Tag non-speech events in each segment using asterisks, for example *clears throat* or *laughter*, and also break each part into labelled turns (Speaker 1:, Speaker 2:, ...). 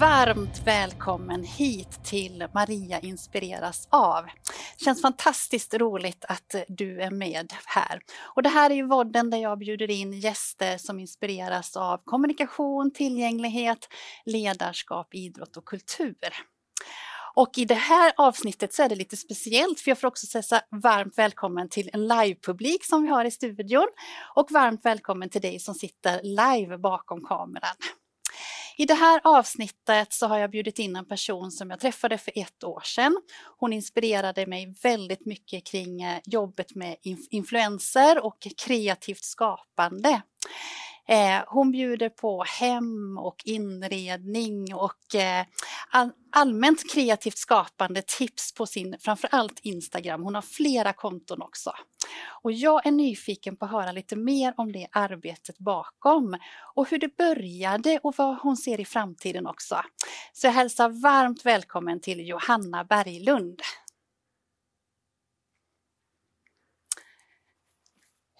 Speaker 1: varmt välkommen hit till Maria inspireras av. Det Känns fantastiskt roligt att du är med här. Och det här är ju vodden där jag bjuder in gäster som inspireras av kommunikation, tillgänglighet, ledarskap, idrott och kultur. Och i det här avsnittet så är det lite speciellt för jag får också säga varmt välkommen till en livepublik som vi har i studion och varmt välkommen till dig som sitter live bakom kameran. I det här avsnittet så har jag bjudit in en person som jag träffade för ett år sedan. Hon inspirerade mig väldigt mycket kring eh, jobbet med influenser och kreativt skapande. Eh, hon bjuder på hem och inredning och eh, allmänt kreativt skapande tips på sin framförallt Instagram. Hon har flera konton också. Och jag är nyfiken på att höra lite mer om det arbetet bakom och hur det började och vad hon ser i framtiden också. Så jag hälsar varmt välkommen till Johanna Berglund.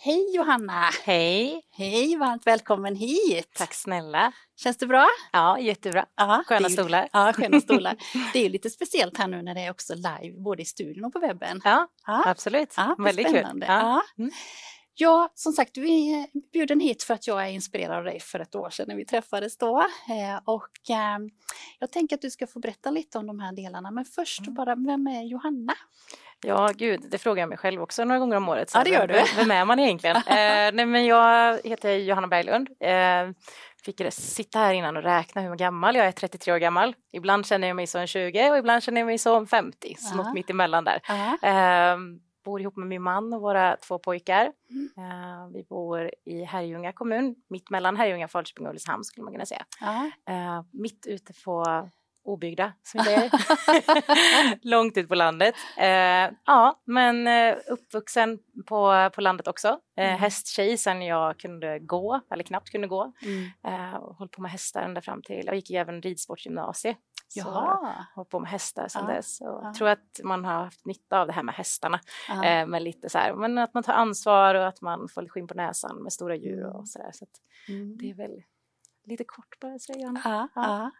Speaker 1: Hej Johanna!
Speaker 2: Hej!
Speaker 1: Hej, varmt välkommen hit!
Speaker 2: Tack snälla!
Speaker 1: Känns det bra?
Speaker 2: Ja, jättebra.
Speaker 1: Aha,
Speaker 2: sköna ju, stolar.
Speaker 1: Ja, sköna *laughs* stolar. det är ju lite speciellt här nu när det är också live både i studion och på webben.
Speaker 2: Ja, ja. absolut. Ja, Väldigt
Speaker 1: spännande. kul. Ja. Mm. Ja, som sagt, du är bjuden hit för att jag är inspirerad av dig för ett år sedan när vi träffades då. Eh, och eh, jag tänker att du ska få berätta lite om de här delarna, men först mm. bara, vem är Johanna?
Speaker 2: Ja, gud, det frågar jag mig själv också några gånger om året.
Speaker 1: ja, det gör
Speaker 2: du. Vem är man egentligen? *laughs* eh, nej, men jag heter Johanna Berglund. Eh, fick sitta här innan och räkna hur gammal jag är, 33 år gammal. Ibland känner jag mig som 20 och ibland känner jag mig som 50, så något mitt emellan där. Eh, bor ihop med min man och våra två pojkar. Mm. Uh, vi bor i Herrljunga kommun, mitt mellan Herrljunga, Falköping och Ulricehamn skulle man kunna säga. Uh, mitt ute på obyggda, som vi säger. *laughs* *laughs* Långt ut på landet. Uh, ja, men uppvuxen på, på landet också. Mm. Hästtjej sen jag kunde gå, eller knappt kunde gå. Mm. Håll på med hästar ända fram till, jag gick ju även ridsportgymnasiet Jaha. Så hållit på med hästar sedan ja. dess. Och ja. tror att man har haft nytta av det här med hästarna. Ja. Eh, med lite så här, men att man tar ansvar och att man får skinn på näsan med stora djur och mm. så där. Så mm. det är väl lite kort bara säga.
Speaker 1: Ja, ja.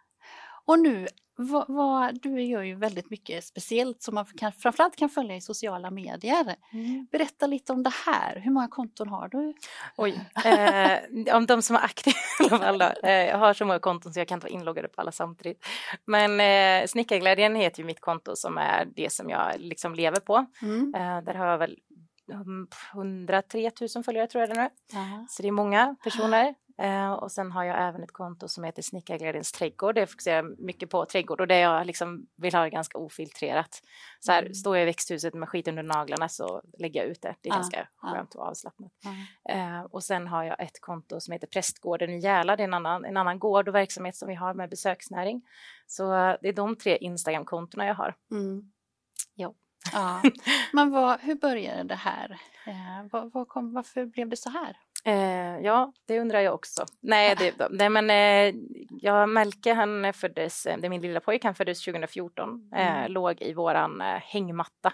Speaker 1: Och nu, vad, vad, du gör ju väldigt mycket speciellt som man kan, framförallt kan följa i sociala medier. Mm. Berätta lite om det här. Hur många konton har du?
Speaker 2: Oj, *laughs* eh, om de som är aktiva i alla fall då. Eh, jag har så många konton så jag kan inte vara inloggad på alla samtidigt. Men eh, Snickarglädjen heter ju mitt konto som är det som jag liksom lever på. Mm. Eh, där har jag väl 103 000 följare tror jag det nu. Så det är många personer. Uh, och sen har jag även ett konto som heter Snickarglädjens trädgård. Det fokuserar mycket på trädgård och det jag liksom vill ha ganska ofiltrerat. Så här, mm. står jag i växthuset med skit under naglarna så lägger jag ut det. Det är uh, ganska uh. skönt och avslappnat. Uh, och sen har jag ett konto som heter Prästgården i Järla. Det är en annan, en annan gård och verksamhet som vi har med besöksnäring. Så det är de tre Instagram-kontona jag har. Mm.
Speaker 1: Ja. ja. *laughs* Men vad, hur började det här? Eh, vad, vad kom, varför blev det så här?
Speaker 2: Eh, ja, det undrar jag också. Nej, det, *laughs* nej men eh, ja, Melke han föddes, eh, det är min lilla pojke, han föddes 2014, eh, mm. låg i våran eh, hängmatta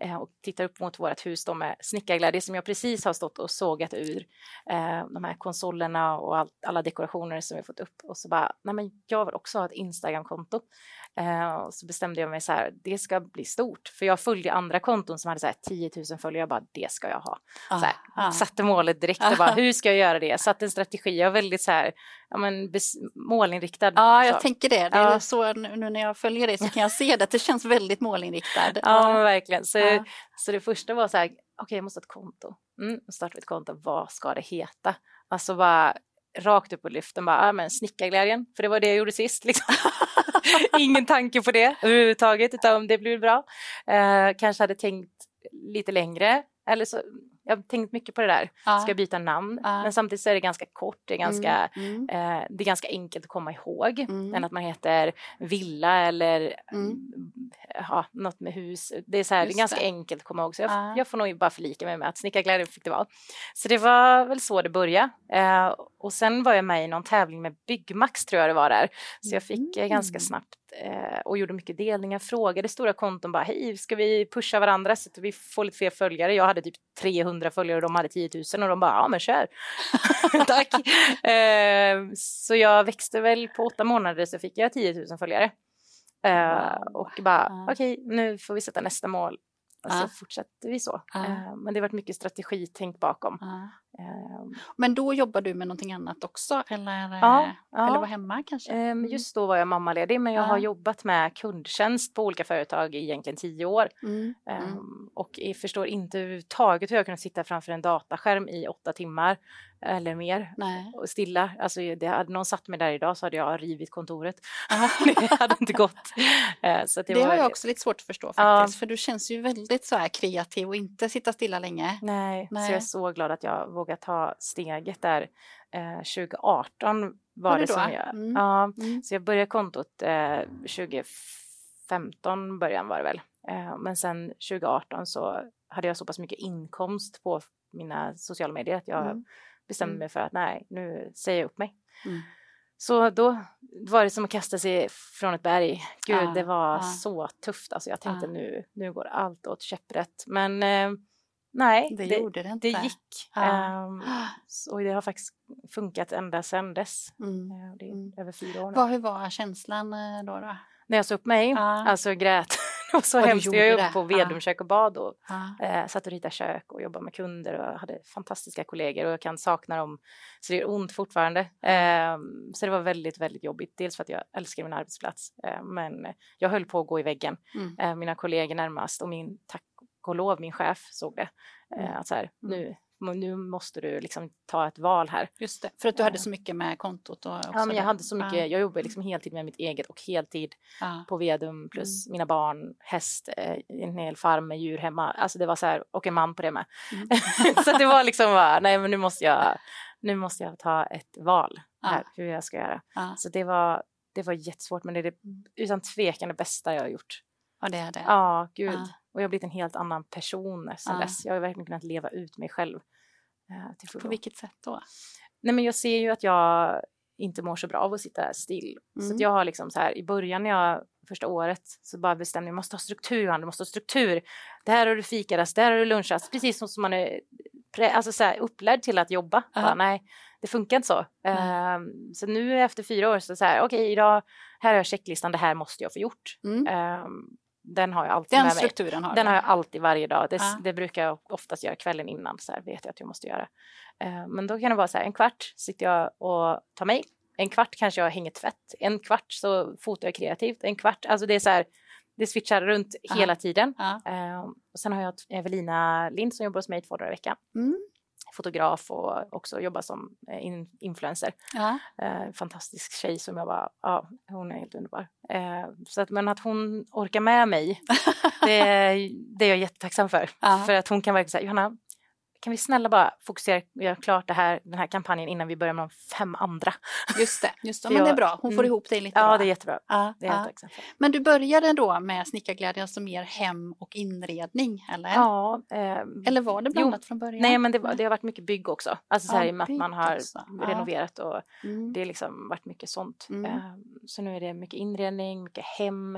Speaker 2: eh, och tittar upp mot vårt hus då med snickarglädje som jag precis har stått och sågat ur de här konsolerna och all, alla dekorationer som vi fått upp och så bara, nej men jag vill också ha ett Instagramkonto. Och så bestämde jag mig så här, det ska bli stort, för jag följde andra konton som hade så här 10 000 följare, jag bara, det ska jag ha. Ah, så här, ah. Satte målet direkt och bara, *laughs* hur ska jag göra det? Satte en strategi, jag var väldigt så här, ja, men målinriktad.
Speaker 1: Ja, jag så. tänker det. det är så, nu när jag följer dig så kan jag se det, att det känns väldigt målinriktad.
Speaker 2: Ja, men verkligen. Så, ja. så det första var så här, okej, okay, jag måste ha ett konto. Mm, starta ett konto, vad ska det heta? Alltså bara rakt upp på lyften, bara, ja men snickarglädjen, för det var det jag gjorde sist. Liksom. *laughs* *laughs* Ingen tanke på det överhuvudtaget, utan om det blir bra. Eh, kanske hade tänkt lite längre, eller så, jag har tänkt mycket på det där, ja. ska jag byta namn? Ja. Men samtidigt så är det ganska kort, det är ganska, mm. Mm. Eh, det är ganska enkelt att komma ihåg mm. än att man heter villa eller mm. ja, något med hus. Det är, så här, det är ganska det. enkelt att komma ihåg så jag, ja. jag får nog bara förlika mig med att snickarglädje fick det vara. Så det var väl så det började. Eh, och sen var jag med i någon tävling med Byggmax tror jag det var där. Så jag fick eh, ganska
Speaker 1: Mm.
Speaker 2: snabbt eh, och gjorde mycket delningar, frågade stora konton bara hej, ska vi pusha varandra så att vi får lite fler följare? Jag hade typ 300 följare och de hade 10 000 och de bara ja men kör. *laughs* Tack. Eh, så jag växte väl på åtta månader så fick jag 10 000 följare. Eh,
Speaker 1: Wow.
Speaker 2: och bara
Speaker 1: Ja.
Speaker 2: okej, nu får vi sätta nästa mål. Och så
Speaker 1: Ja.
Speaker 2: fortsätter vi så.
Speaker 1: Ja.
Speaker 2: Eh, men det har varit mycket strategitänk bakom.
Speaker 1: Ja.
Speaker 2: Eh,
Speaker 1: Men då jobbar du med någonting annat också eller,
Speaker 2: Ja,
Speaker 1: eh,
Speaker 2: ja.
Speaker 1: eller var hemma kanske?
Speaker 2: Ehm,
Speaker 1: Mm.
Speaker 2: Just då var jag mammaledig men jag
Speaker 1: Ja.
Speaker 2: har jobbat med kundtjänst på olika företag i egentligen tio år.
Speaker 1: Mm. Mm.
Speaker 2: Ehm, och jag förstår inte överhuvudtaget hur jag kunnat sitta framför en dataskärm i åtta timmar eller mer
Speaker 1: Nej.
Speaker 2: och stilla. Alltså, det hade någon satt mig där idag så hade jag rivit kontoret. *laughs* Det hade inte gått. Eh, så det
Speaker 1: Det,
Speaker 2: var,
Speaker 1: har jag också lite svårt att förstå
Speaker 2: Ja.
Speaker 1: faktiskt. För du känns ju väldigt så här kreativ och inte sitta stilla länge.
Speaker 2: Nej, så
Speaker 1: Nej.
Speaker 2: jag är så glad att jag vågade ta steget där. Eh, 2018 var,
Speaker 1: det
Speaker 2: det som jag...
Speaker 1: Mm.
Speaker 2: Ja,
Speaker 1: Mm.
Speaker 2: Så jag började kontot eh, 2015 början var det väl. Eh, men sen 2018 så hade jag så pass mycket inkomst på mina sociala medier att jag
Speaker 1: Mm.
Speaker 2: bestämde
Speaker 1: Mm.
Speaker 2: mig för att nej, nu säger jag upp mig.
Speaker 1: Mm.
Speaker 2: Så då var det som att kasta sig från ett berg. Gud,
Speaker 1: Ja,
Speaker 2: det var
Speaker 1: ja.
Speaker 2: så tufft. Alltså jag tänkte
Speaker 1: Ja.
Speaker 2: nu, nu går allt åt käpprätt. Men eh, nej,
Speaker 1: Det,
Speaker 2: det,
Speaker 1: gjorde det inte.
Speaker 2: det gick.
Speaker 1: Ja.
Speaker 2: Ehm, s- *gasps* och det har faktiskt funkat ända sedan dess.
Speaker 1: Mm.
Speaker 2: Eh, Det är
Speaker 1: Mm.
Speaker 2: över fyra år nu.
Speaker 1: Vad, hur var känslan eh, då? då?
Speaker 2: När jag sa upp mig,
Speaker 1: Ja.
Speaker 2: alltså grät. *laughs* det var så
Speaker 1: du
Speaker 2: hemskt. Jag jobbade på
Speaker 1: Ja.
Speaker 2: Vedumkök och bad och
Speaker 1: Ja.
Speaker 2: eh, satt och ritade kök och jobbade med kunder och hade fantastiska kollegor och jag kan sakna dem så det gör ont fortfarande. Eh, så det var väldigt, väldigt jobbigt. Dels för att jag älskar min arbetsplats eh, men jag höll på att gå i väggen.
Speaker 1: Mm.
Speaker 2: Eh, mina kollegor närmast och min, tack och lov, min chef såg det. Eh,
Speaker 1: Mm.
Speaker 2: att så här,
Speaker 1: Mm.
Speaker 2: nu, nu måste du liksom ta ett val här.
Speaker 1: Just det, för att du hade så mycket med kontot. Och
Speaker 2: Ja, men jag hade så mycket,
Speaker 1: Ja.
Speaker 2: jag jobbade liksom heltid med mitt eget och heltid
Speaker 1: Ja.
Speaker 2: på Vedum plus
Speaker 1: Mm.
Speaker 2: mina barn, häst, eh, en hel farm med djur hemma. Alltså det var så här, och en man på det med.
Speaker 1: Mm. *laughs*
Speaker 2: så det var liksom bara, nej men nu måste jag, nu måste jag ta ett val här,
Speaker 1: Ja.
Speaker 2: hur jag ska göra. Så det var, det var jättesvårt men det är det utan tvekan det bästa jag har gjort.
Speaker 1: ja, det är det.
Speaker 2: Ja, gud. Och jag har blivit en helt annan person sedan
Speaker 1: Ja.
Speaker 2: dess. Jag har verkligen kunnat leva ut mig själv. eh.
Speaker 1: På vilket sätt då?
Speaker 2: Nej men jag ser ju att jag inte mår så bra av att sitta still. Så
Speaker 1: Mm.
Speaker 2: att jag har liksom så här i början när jag första året så bara bestämde jag måste ha struktur Johan, du måste ha struktur. Det här har du fikarast, det här har du lunchat, precis som man är alltså så här, upplärd till att jobba.
Speaker 1: Ja.
Speaker 2: Bara, nej, det funkar inte så.
Speaker 1: Nej.
Speaker 2: Ehm, så nu efter fyra år så så här, okej idag, här har jag checklistan, det här måste jag få gjort.
Speaker 1: Mm.
Speaker 2: Ehm, den har jag alltid
Speaker 1: Den
Speaker 2: mig.
Speaker 1: strukturen har
Speaker 2: Den har jag alltid varje dag. Det,
Speaker 1: Ja.
Speaker 2: det brukar jag oftast göra kvällen innan. Så här vet jag att jag måste göra. Eh, men då kan det vara så här, en kvart sitter jag och tar mejl. En kvart kanske jag hänger tvätt. En kvart så fotar jag kreativt. En kvart, alltså det är så här, det switchar runt
Speaker 1: Ja.
Speaker 2: hela tiden.
Speaker 1: Ja.
Speaker 2: Eh, och sen har jag Evelina Lind som jobbar hos mig två dagar i veckan.
Speaker 1: Mm.
Speaker 2: Fotograf och också jobbar som eh, in, influencer.
Speaker 1: Ja.
Speaker 2: Eh, fantastisk tjej som jag bara, ja, hon är helt underbar. Eh, så att, men att hon orkar med mig, *laughs* det, det är jag jättetacksam för.
Speaker 1: Ja.
Speaker 2: För att hon kan verkligen säga, Johanna, kan vi snälla bara fokusera och göra klart det här, den här kampanjen innan vi börjar med de fem andra?
Speaker 1: Just det, just det. Men det är bra. Hon får
Speaker 2: mm.
Speaker 1: ihop dig lite
Speaker 2: Ja,
Speaker 1: bra.
Speaker 2: det är jättebra.
Speaker 1: Ja,
Speaker 2: Det är för.
Speaker 1: Men du började då med snickarglädje, alltså mer hem och inredning, eller?
Speaker 2: Ja, ehm,
Speaker 1: Eller var det
Speaker 2: jo,
Speaker 1: blandat från början?
Speaker 2: Nej, men det, var, det har varit mycket bygg också. Alltså så här, i och med att man har
Speaker 1: också.
Speaker 2: Renoverat och
Speaker 1: Mm.
Speaker 2: det har liksom varit mycket sånt.
Speaker 1: Mm.
Speaker 2: Ehm, så nu är det mycket inredning, mycket hem,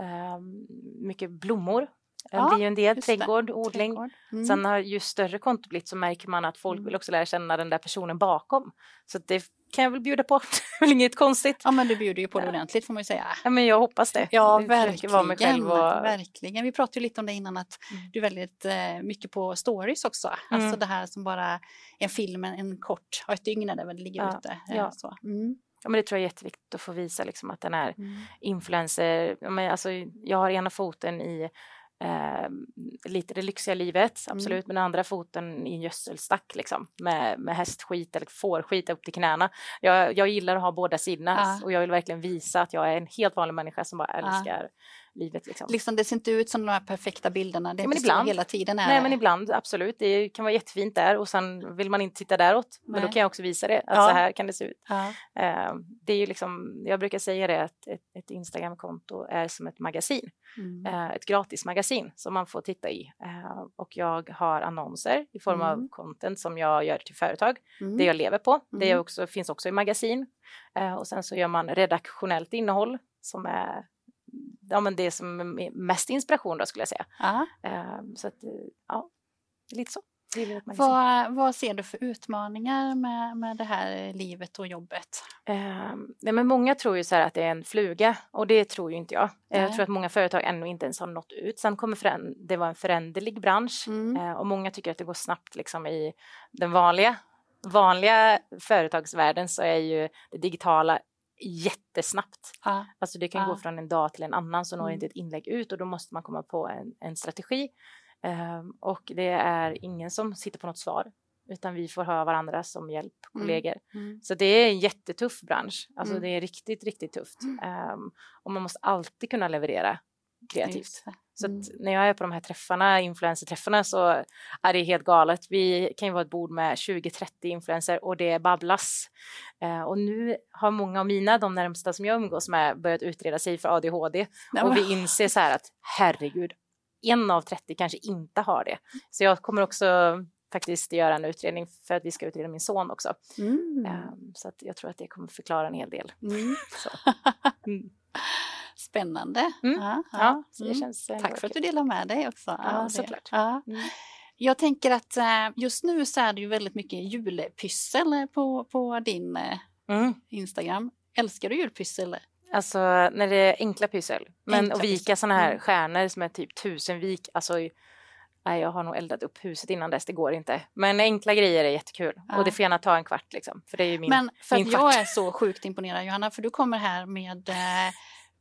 Speaker 2: ehm, mycket blommor. Det
Speaker 1: Ja,
Speaker 2: blir ju en del,
Speaker 1: just det.
Speaker 2: trädgård, odling.
Speaker 1: Trädgård. Mm.
Speaker 2: Sen har ju större konto blivit så märker man att folk
Speaker 1: Mm.
Speaker 2: vill också lära känna den där personen bakom. Så det kan jag väl bjuda på. *laughs* det är väl inget konstigt.
Speaker 1: Ja, men du bjuder ju på det
Speaker 2: Ja.
Speaker 1: ordentligt får man ju säga.
Speaker 2: Ja, men jag hoppas det.
Speaker 1: Ja,
Speaker 2: Jag
Speaker 1: verkligen.
Speaker 2: vara mig själv och...
Speaker 1: verkligen. Vi pratade ju lite om det innan att
Speaker 2: Mm.
Speaker 1: du är väldigt eh, mycket på stories också. Alltså
Speaker 2: Mm.
Speaker 1: det här som bara en film, en, kort, har ett dygn där det ligger
Speaker 2: Ja,
Speaker 1: ute. eh,
Speaker 2: ja.
Speaker 1: Så. Mm.
Speaker 2: Ja, men det tror jag är jätteviktigt att få visa liksom, att den är
Speaker 1: Mm.
Speaker 2: influencer. Men alltså, jag har ena foten i eh, lite det lyxiga livet,
Speaker 1: Mm.
Speaker 2: absolut, men den andra foten i en gödselstack liksom, med, med hästskit eller fårskit upp till knäna. Jag, jag gillar att ha båda sidorna
Speaker 1: Ja.
Speaker 2: och jag vill verkligen visa att jag är en helt vanlig människa som bara älskar livet. Liksom.
Speaker 1: Liksom, det ser inte ut som de här perfekta bilderna, det är
Speaker 2: Ja, men
Speaker 1: inte
Speaker 2: ibland.
Speaker 1: hela tiden. Är
Speaker 2: Nej
Speaker 1: det.
Speaker 2: men ibland absolut, det kan vara jättefint där och sen vill man inte titta däråt. Men då
Speaker 1: Nej.
Speaker 2: kan jag också visa det, att
Speaker 1: Ja.
Speaker 2: så här kan det se ut.
Speaker 1: ja.
Speaker 2: Eh, det är ju liksom, jag brukar säga det att ett, ett Instagramkonto är som ett magasin,
Speaker 1: Mm.
Speaker 2: eh, ett gratis magasin som man får titta i. Eh, och jag har annonser i form av
Speaker 1: Mm.
Speaker 2: content som jag gör till företag,
Speaker 1: Mm.
Speaker 2: det jag lever på. Det
Speaker 1: Mm.
Speaker 2: också, finns också i magasin. Och sen så gör man redaktionellt innehåll som är ja, men det som är mest inspiration då skulle jag säga. Eh, så att, ja, lite så.
Speaker 1: Vad, vad ser du för utmaningar med, med det här livet och jobbet?
Speaker 2: Eh, nej, men många tror ju så att det är en fluga och det tror ju inte jag. Eh, Jag
Speaker 1: Nej.
Speaker 2: tror att många företag ännu inte ens har nått ut. Sen kommer det vara en föränderlig bransch
Speaker 1: Mm.
Speaker 2: eh, och många tycker att det går snabbt liksom i den vanliga, vanliga företagsvärlden så är ju det digitala jättesnabbt.
Speaker 1: Ja.
Speaker 2: Alltså det kan
Speaker 1: Ja.
Speaker 2: gå från en dag till en annan så når
Speaker 1: Mm.
Speaker 2: inte ett inlägg ut och då måste man komma på en, en strategi. Ehm, och det är ingen som sitter på något svar utan vi får ha varandra som hjälp,
Speaker 1: Mm.
Speaker 2: kollegor.
Speaker 1: Mm.
Speaker 2: Så det är en jättetuff bransch. Alltså
Speaker 1: Mm.
Speaker 2: det är riktigt, riktigt tufft. Ehm, och man måste alltid kunna leverera kreativt. Så
Speaker 1: Mm.
Speaker 2: när jag är på de här träffarna, influencerträffarna, så är det helt galet. Vi kan ju vara ett bord med 20-30 influencer och det babblas. Eh, och nu har många av mina, de närmsta som jag umgås med, börjat utreda sig för ADHD.
Speaker 1: Nej,
Speaker 2: Och vi *laughs* inser så här att herregud, en av 30 kanske inte har det. Så jag kommer också faktiskt göra en utredning för att vi ska utreda min son också.
Speaker 1: Mm.
Speaker 2: Ehm, så att jag tror att det kommer förklara en hel del.
Speaker 1: Mm. *laughs*
Speaker 2: Mm.
Speaker 1: Spännande.
Speaker 2: Mm.
Speaker 1: Ja,
Speaker 2: Ja, så det
Speaker 1: Mm.
Speaker 2: känns ändå
Speaker 1: Tack för att du delar med dig också.
Speaker 2: Ja, såklart. Mm.
Speaker 1: Jag tänker att eh, just nu så är det ju väldigt mycket julpyssel på, på din eh,
Speaker 2: Mm.
Speaker 1: Instagram. Älskar du julpyssel?
Speaker 2: Alltså när det är enkla pyssel. Men
Speaker 1: Enkla
Speaker 2: att vika sådana här
Speaker 1: Mm.
Speaker 2: stjärnor som är typ tusen vik, alltså nej, jag har nog eldat upp huset innan dess, det går inte. Men enkla grejer är jättekul
Speaker 1: Ja.
Speaker 2: och det får gärna ta en kvart liksom, för det är ju min,
Speaker 1: Men för
Speaker 2: min
Speaker 1: att jag
Speaker 2: kvart.
Speaker 1: är så sjukt imponerad Johanna, för du kommer här med eh,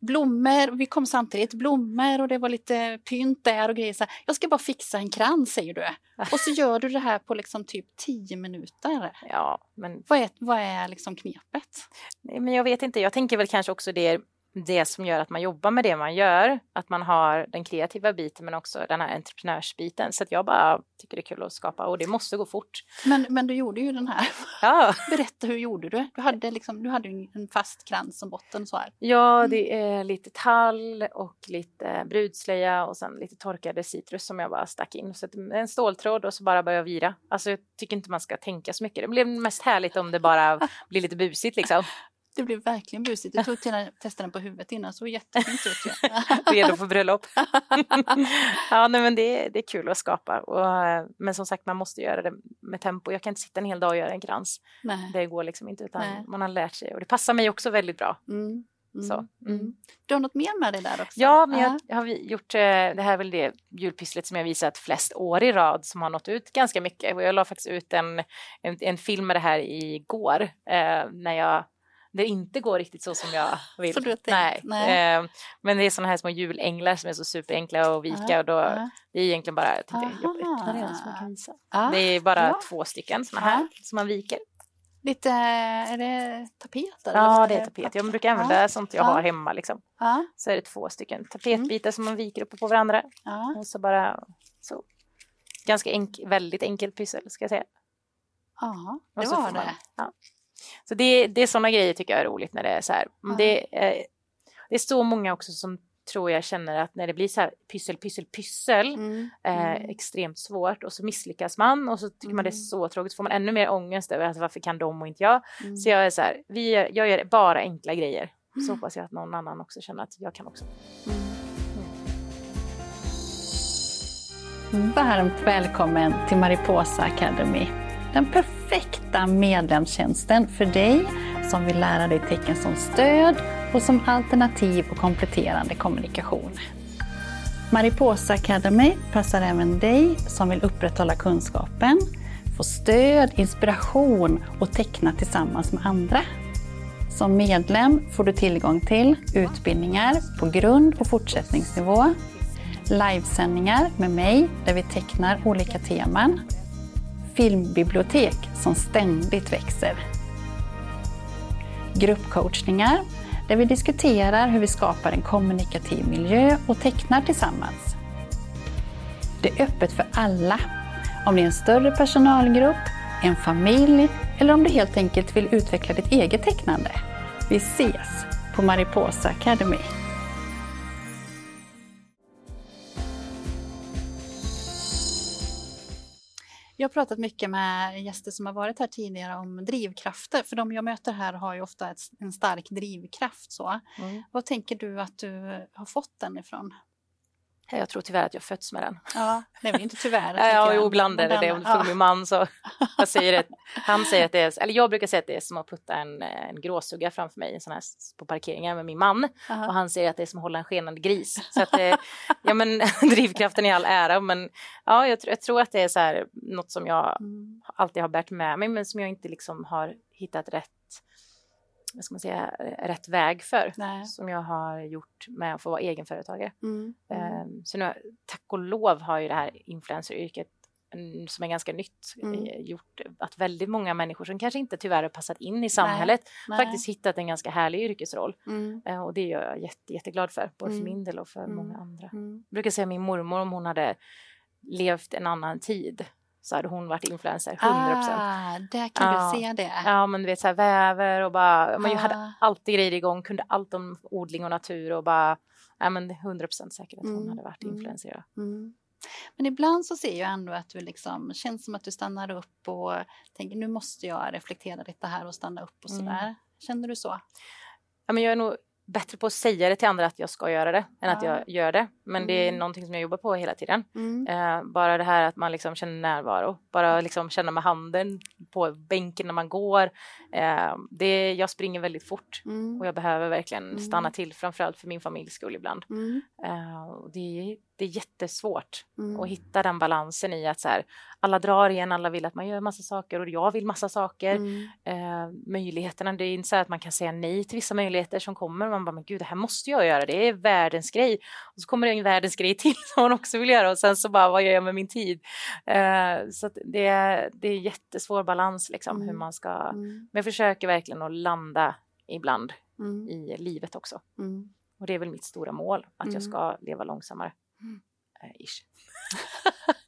Speaker 1: blommor, vi kom samtidigt, blommor och det var lite pynt där och grejer. Så här. Jag ska bara fixa en krans säger du. Och så gör du det här på liksom typ 10 minuter.
Speaker 2: Ja, men,
Speaker 1: Vad är, vad är liksom knepet?
Speaker 2: nej, men jag vet inte, jag tänker väl kanske också det det som gör att man jobbar med det man gör, att man har den kreativa biten men också den här entreprenörsbiten. Så att jag bara tycker det är kul att skapa och det måste gå fort.
Speaker 1: Men, men du gjorde ju den här.
Speaker 2: Ja, *laughs*
Speaker 1: Berätta hur gjorde du? Du hade, liksom, du hade en fast krans som botten så här.
Speaker 2: Ja, det är lite tall och lite brudslöja och sen lite torkade citrus som jag bara stack in. Så en ståltråd och så bara börja vira. Alltså jag tycker inte man ska tänka så mycket. Det blev mest härligt om det bara blir lite busigt liksom. *laughs*
Speaker 1: Det blev verkligen busigt. Du tog till den, testade den på huvudet innan, så jättefint ut.
Speaker 2: Redo för bröllop. *laughs* ja, nej, men det, det är kul att skapa. Och, eh, men som sagt, man måste göra det med tempo. Jag kan inte sitta en hel dag och göra en krans.
Speaker 1: Nej.
Speaker 2: Det går liksom inte, utan
Speaker 1: Nej.
Speaker 2: man har lärt sig. Och det passar mig också väldigt bra.
Speaker 1: Mm. Mm.
Speaker 2: Så, mm.
Speaker 1: Mm. Du har något mer med dig där också?
Speaker 2: Ja, men jag, jag har gjort, eh, det här är väl det julpysslet som jag visat flest år i rad som har nått ut ganska mycket. Och jag la faktiskt ut en, en, en film med det här igår eh, när jag det inte går riktigt så som jag vill.
Speaker 1: Som du har tänkt,
Speaker 2: nej.
Speaker 1: nej.
Speaker 2: Eh, men det är sådana här små julänglar som är så superenkla att vika
Speaker 1: Ja,
Speaker 2: och då,
Speaker 1: ja.
Speaker 2: det är egentligen bara, jag tänkte jag öppnar det. Det är bara
Speaker 1: ja.
Speaker 2: två stycken sådana här
Speaker 1: Ja.
Speaker 2: som man viker.
Speaker 1: Lite, är det tapeter?
Speaker 2: Ja, det är tapet. Jag brukar använda sånt jag
Speaker 1: Ja.
Speaker 2: har hemma liksom.
Speaker 1: Ja,
Speaker 2: Så är det två stycken tapetbitar som man viker upp på varandra.
Speaker 1: ja.
Speaker 2: Och så bara så. Ganska enk, väldigt enkelt pyssel ska jag säga.
Speaker 1: ja det var
Speaker 2: får man-
Speaker 1: det.
Speaker 2: ja. Så det, det är sådana grejer tycker jag är roligt när det är så här. Men
Speaker 1: Ja.
Speaker 2: Det, är, det är så många också som tror jag känner att när det blir så här pyssel, pyssel, pyssel
Speaker 1: Mm.
Speaker 2: eh,
Speaker 1: Mm.
Speaker 2: extremt svårt och så misslyckas man och så tycker man det är
Speaker 1: Mm.
Speaker 2: så tråkigt så får man ännu mer ångest över att varför kan de och inte jag.
Speaker 1: Mm.
Speaker 2: Så jag är så här, vi gör, jag gör bara enkla grejer. Så
Speaker 1: Mm.
Speaker 2: hoppas jag att någon annan också känner att jag kan också.
Speaker 1: Varmt välkommen till Mariposa Academy. Den perfekta medlemstjänsten för dig som vill lära dig tecken som stöd och som alternativ och kompletterande kommunikation. Mariposa Academy passar även dig som vill upprätthålla kunskapen, få stöd, inspiration och teckna tillsammans med andra. Som medlem får du tillgång till utbildningar på grund och fortsättningsnivå, livesändningar med mig där vi tecknar olika teman, filmbibliotek som ständigt växer, gruppcoachningar där vi diskuterar hur vi skapar en kommunikativ miljö och tecknar tillsammans. Det är öppet för alla, om det är en större personalgrupp, en familj eller om du helt enkelt vill utveckla ditt eget tecknande. Vi ses på Mariposa Academy. Jag har pratat mycket med gäster som har varit här tidigare om drivkrafter, för de jag möter här har ju ofta ett, en stark drivkraft. Så. Mm. Vad tänker du att du har fått den ifrån?
Speaker 2: Jag tror tyvärr att jag fötts med den.
Speaker 1: Ja, *laughs* är väl inte tyvärr.
Speaker 2: ja, jo, ibland är det det. Om du frågar min man så *laughs* jag säger det, han säger att det är, eller jag brukar säga att det är som att putta en, en gråsugga framför mig en sån här, på parkeringen med min man Aha. och han säger att det är som att hålla en skenande gris. Så att, eh, ja men *laughs* drivkraften i all ära men ja, jag, jag tror att det är så här, något som jag mm. alltid har bärt med mig men som jag inte liksom har hittat rätt vad ska man säga, rätt väg för Nej. som jag har gjort med att få vara egenföretagare. Mm. Um, så nu, tack och lov har ju det här influenceryrket som är ganska nytt, mm. Eh, gjort att väldigt många människor som kanske inte tyvärr har passat in i samhället Nej. faktiskt hittat en ganska härlig yrkesroll. Mm. Uh, och det är jag jätte, jätteglad för, både mm. för min del och för många mm. andra. Mm. Jag brukar säga min mormor om hon hade levt en annan tid så hade hon varit influencer, 100 procent.
Speaker 1: Ah, där kan ja. du se det.
Speaker 2: Ja, men du vet så här väver och bara, man ah. hade alltid grejer igång, kunde allt om odling och natur och bara, ja men 100 procent säkert att hon mm. hade varit mm. influencer. Mm.
Speaker 1: Men ibland så ser jag ändå att du liksom, känns som att du stannar upp och tänker nu måste jag reflektera lite här och stanna upp och mm. sådär. Mm. Känner du så?
Speaker 2: Ja, men jag är nog bättre på att säga det till andra att jag ska göra det än att jag gör det. Men det är mm. någonting som jag jobbar på hela tiden. Mm. Eh, bara det här att man liksom känner närvaro, bara liksom känna med handen på bänken när man går. Eh, det, jag springer väldigt fort mm. och jag behöver verkligen stanna till, framförallt för min familjs skull ibland. Eh, det, det är jättesvårt mm. att hitta den balansen i att så här, alla drar igen, alla vill att man gör massa saker och jag vill massa saker. Mm. Eh, möjligheterna, det är inte så att man kan säga nej till vissa möjligheter som kommer man bara, men gud, det här måste jag göra, det är världens grej. Och så kommer det en världens grej till *laughs* som man också vill göra och sen så bara, vad gör jag med min tid? Eh, så det, är, det är jättesvår balans liksom mm. hur man ska, mm. men jag försöker verkligen att landa ibland mm. i livet också. Mm. Och det är väl mitt stora mål, att jag ska leva långsammare. Mm. *laughs* Ish.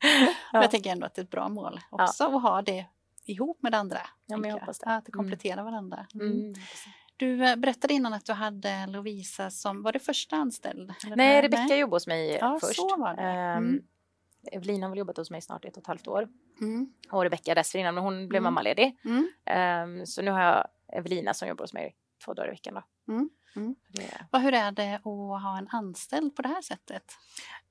Speaker 2: *laughs*
Speaker 1: ja. Jag tänker ändå att det är ett bra mål också ja. att ha det ihop med det andra.
Speaker 2: Ja, men jag hoppas det.
Speaker 1: Att det mm. kompletterar mm. varandra. Mm. Du eh, berättade innan att du hade Lovisa som, var det första anställd?
Speaker 2: Nej, Rebecka jobbade hos mig
Speaker 1: ja,
Speaker 2: först.
Speaker 1: Så var det.
Speaker 2: Ehm, mm. Evelina har väl jobbat hos mig snart ett och ett halvt år. Mm. Och Rebecka dessförinnan, men hon blev mm. mammaledig. Mm. Um, så nu har jag Evelina som jobbar hos mig två dagar i veckan. Då.
Speaker 1: Mm. Mm. Och hur är det att ha en anställd på det här sättet?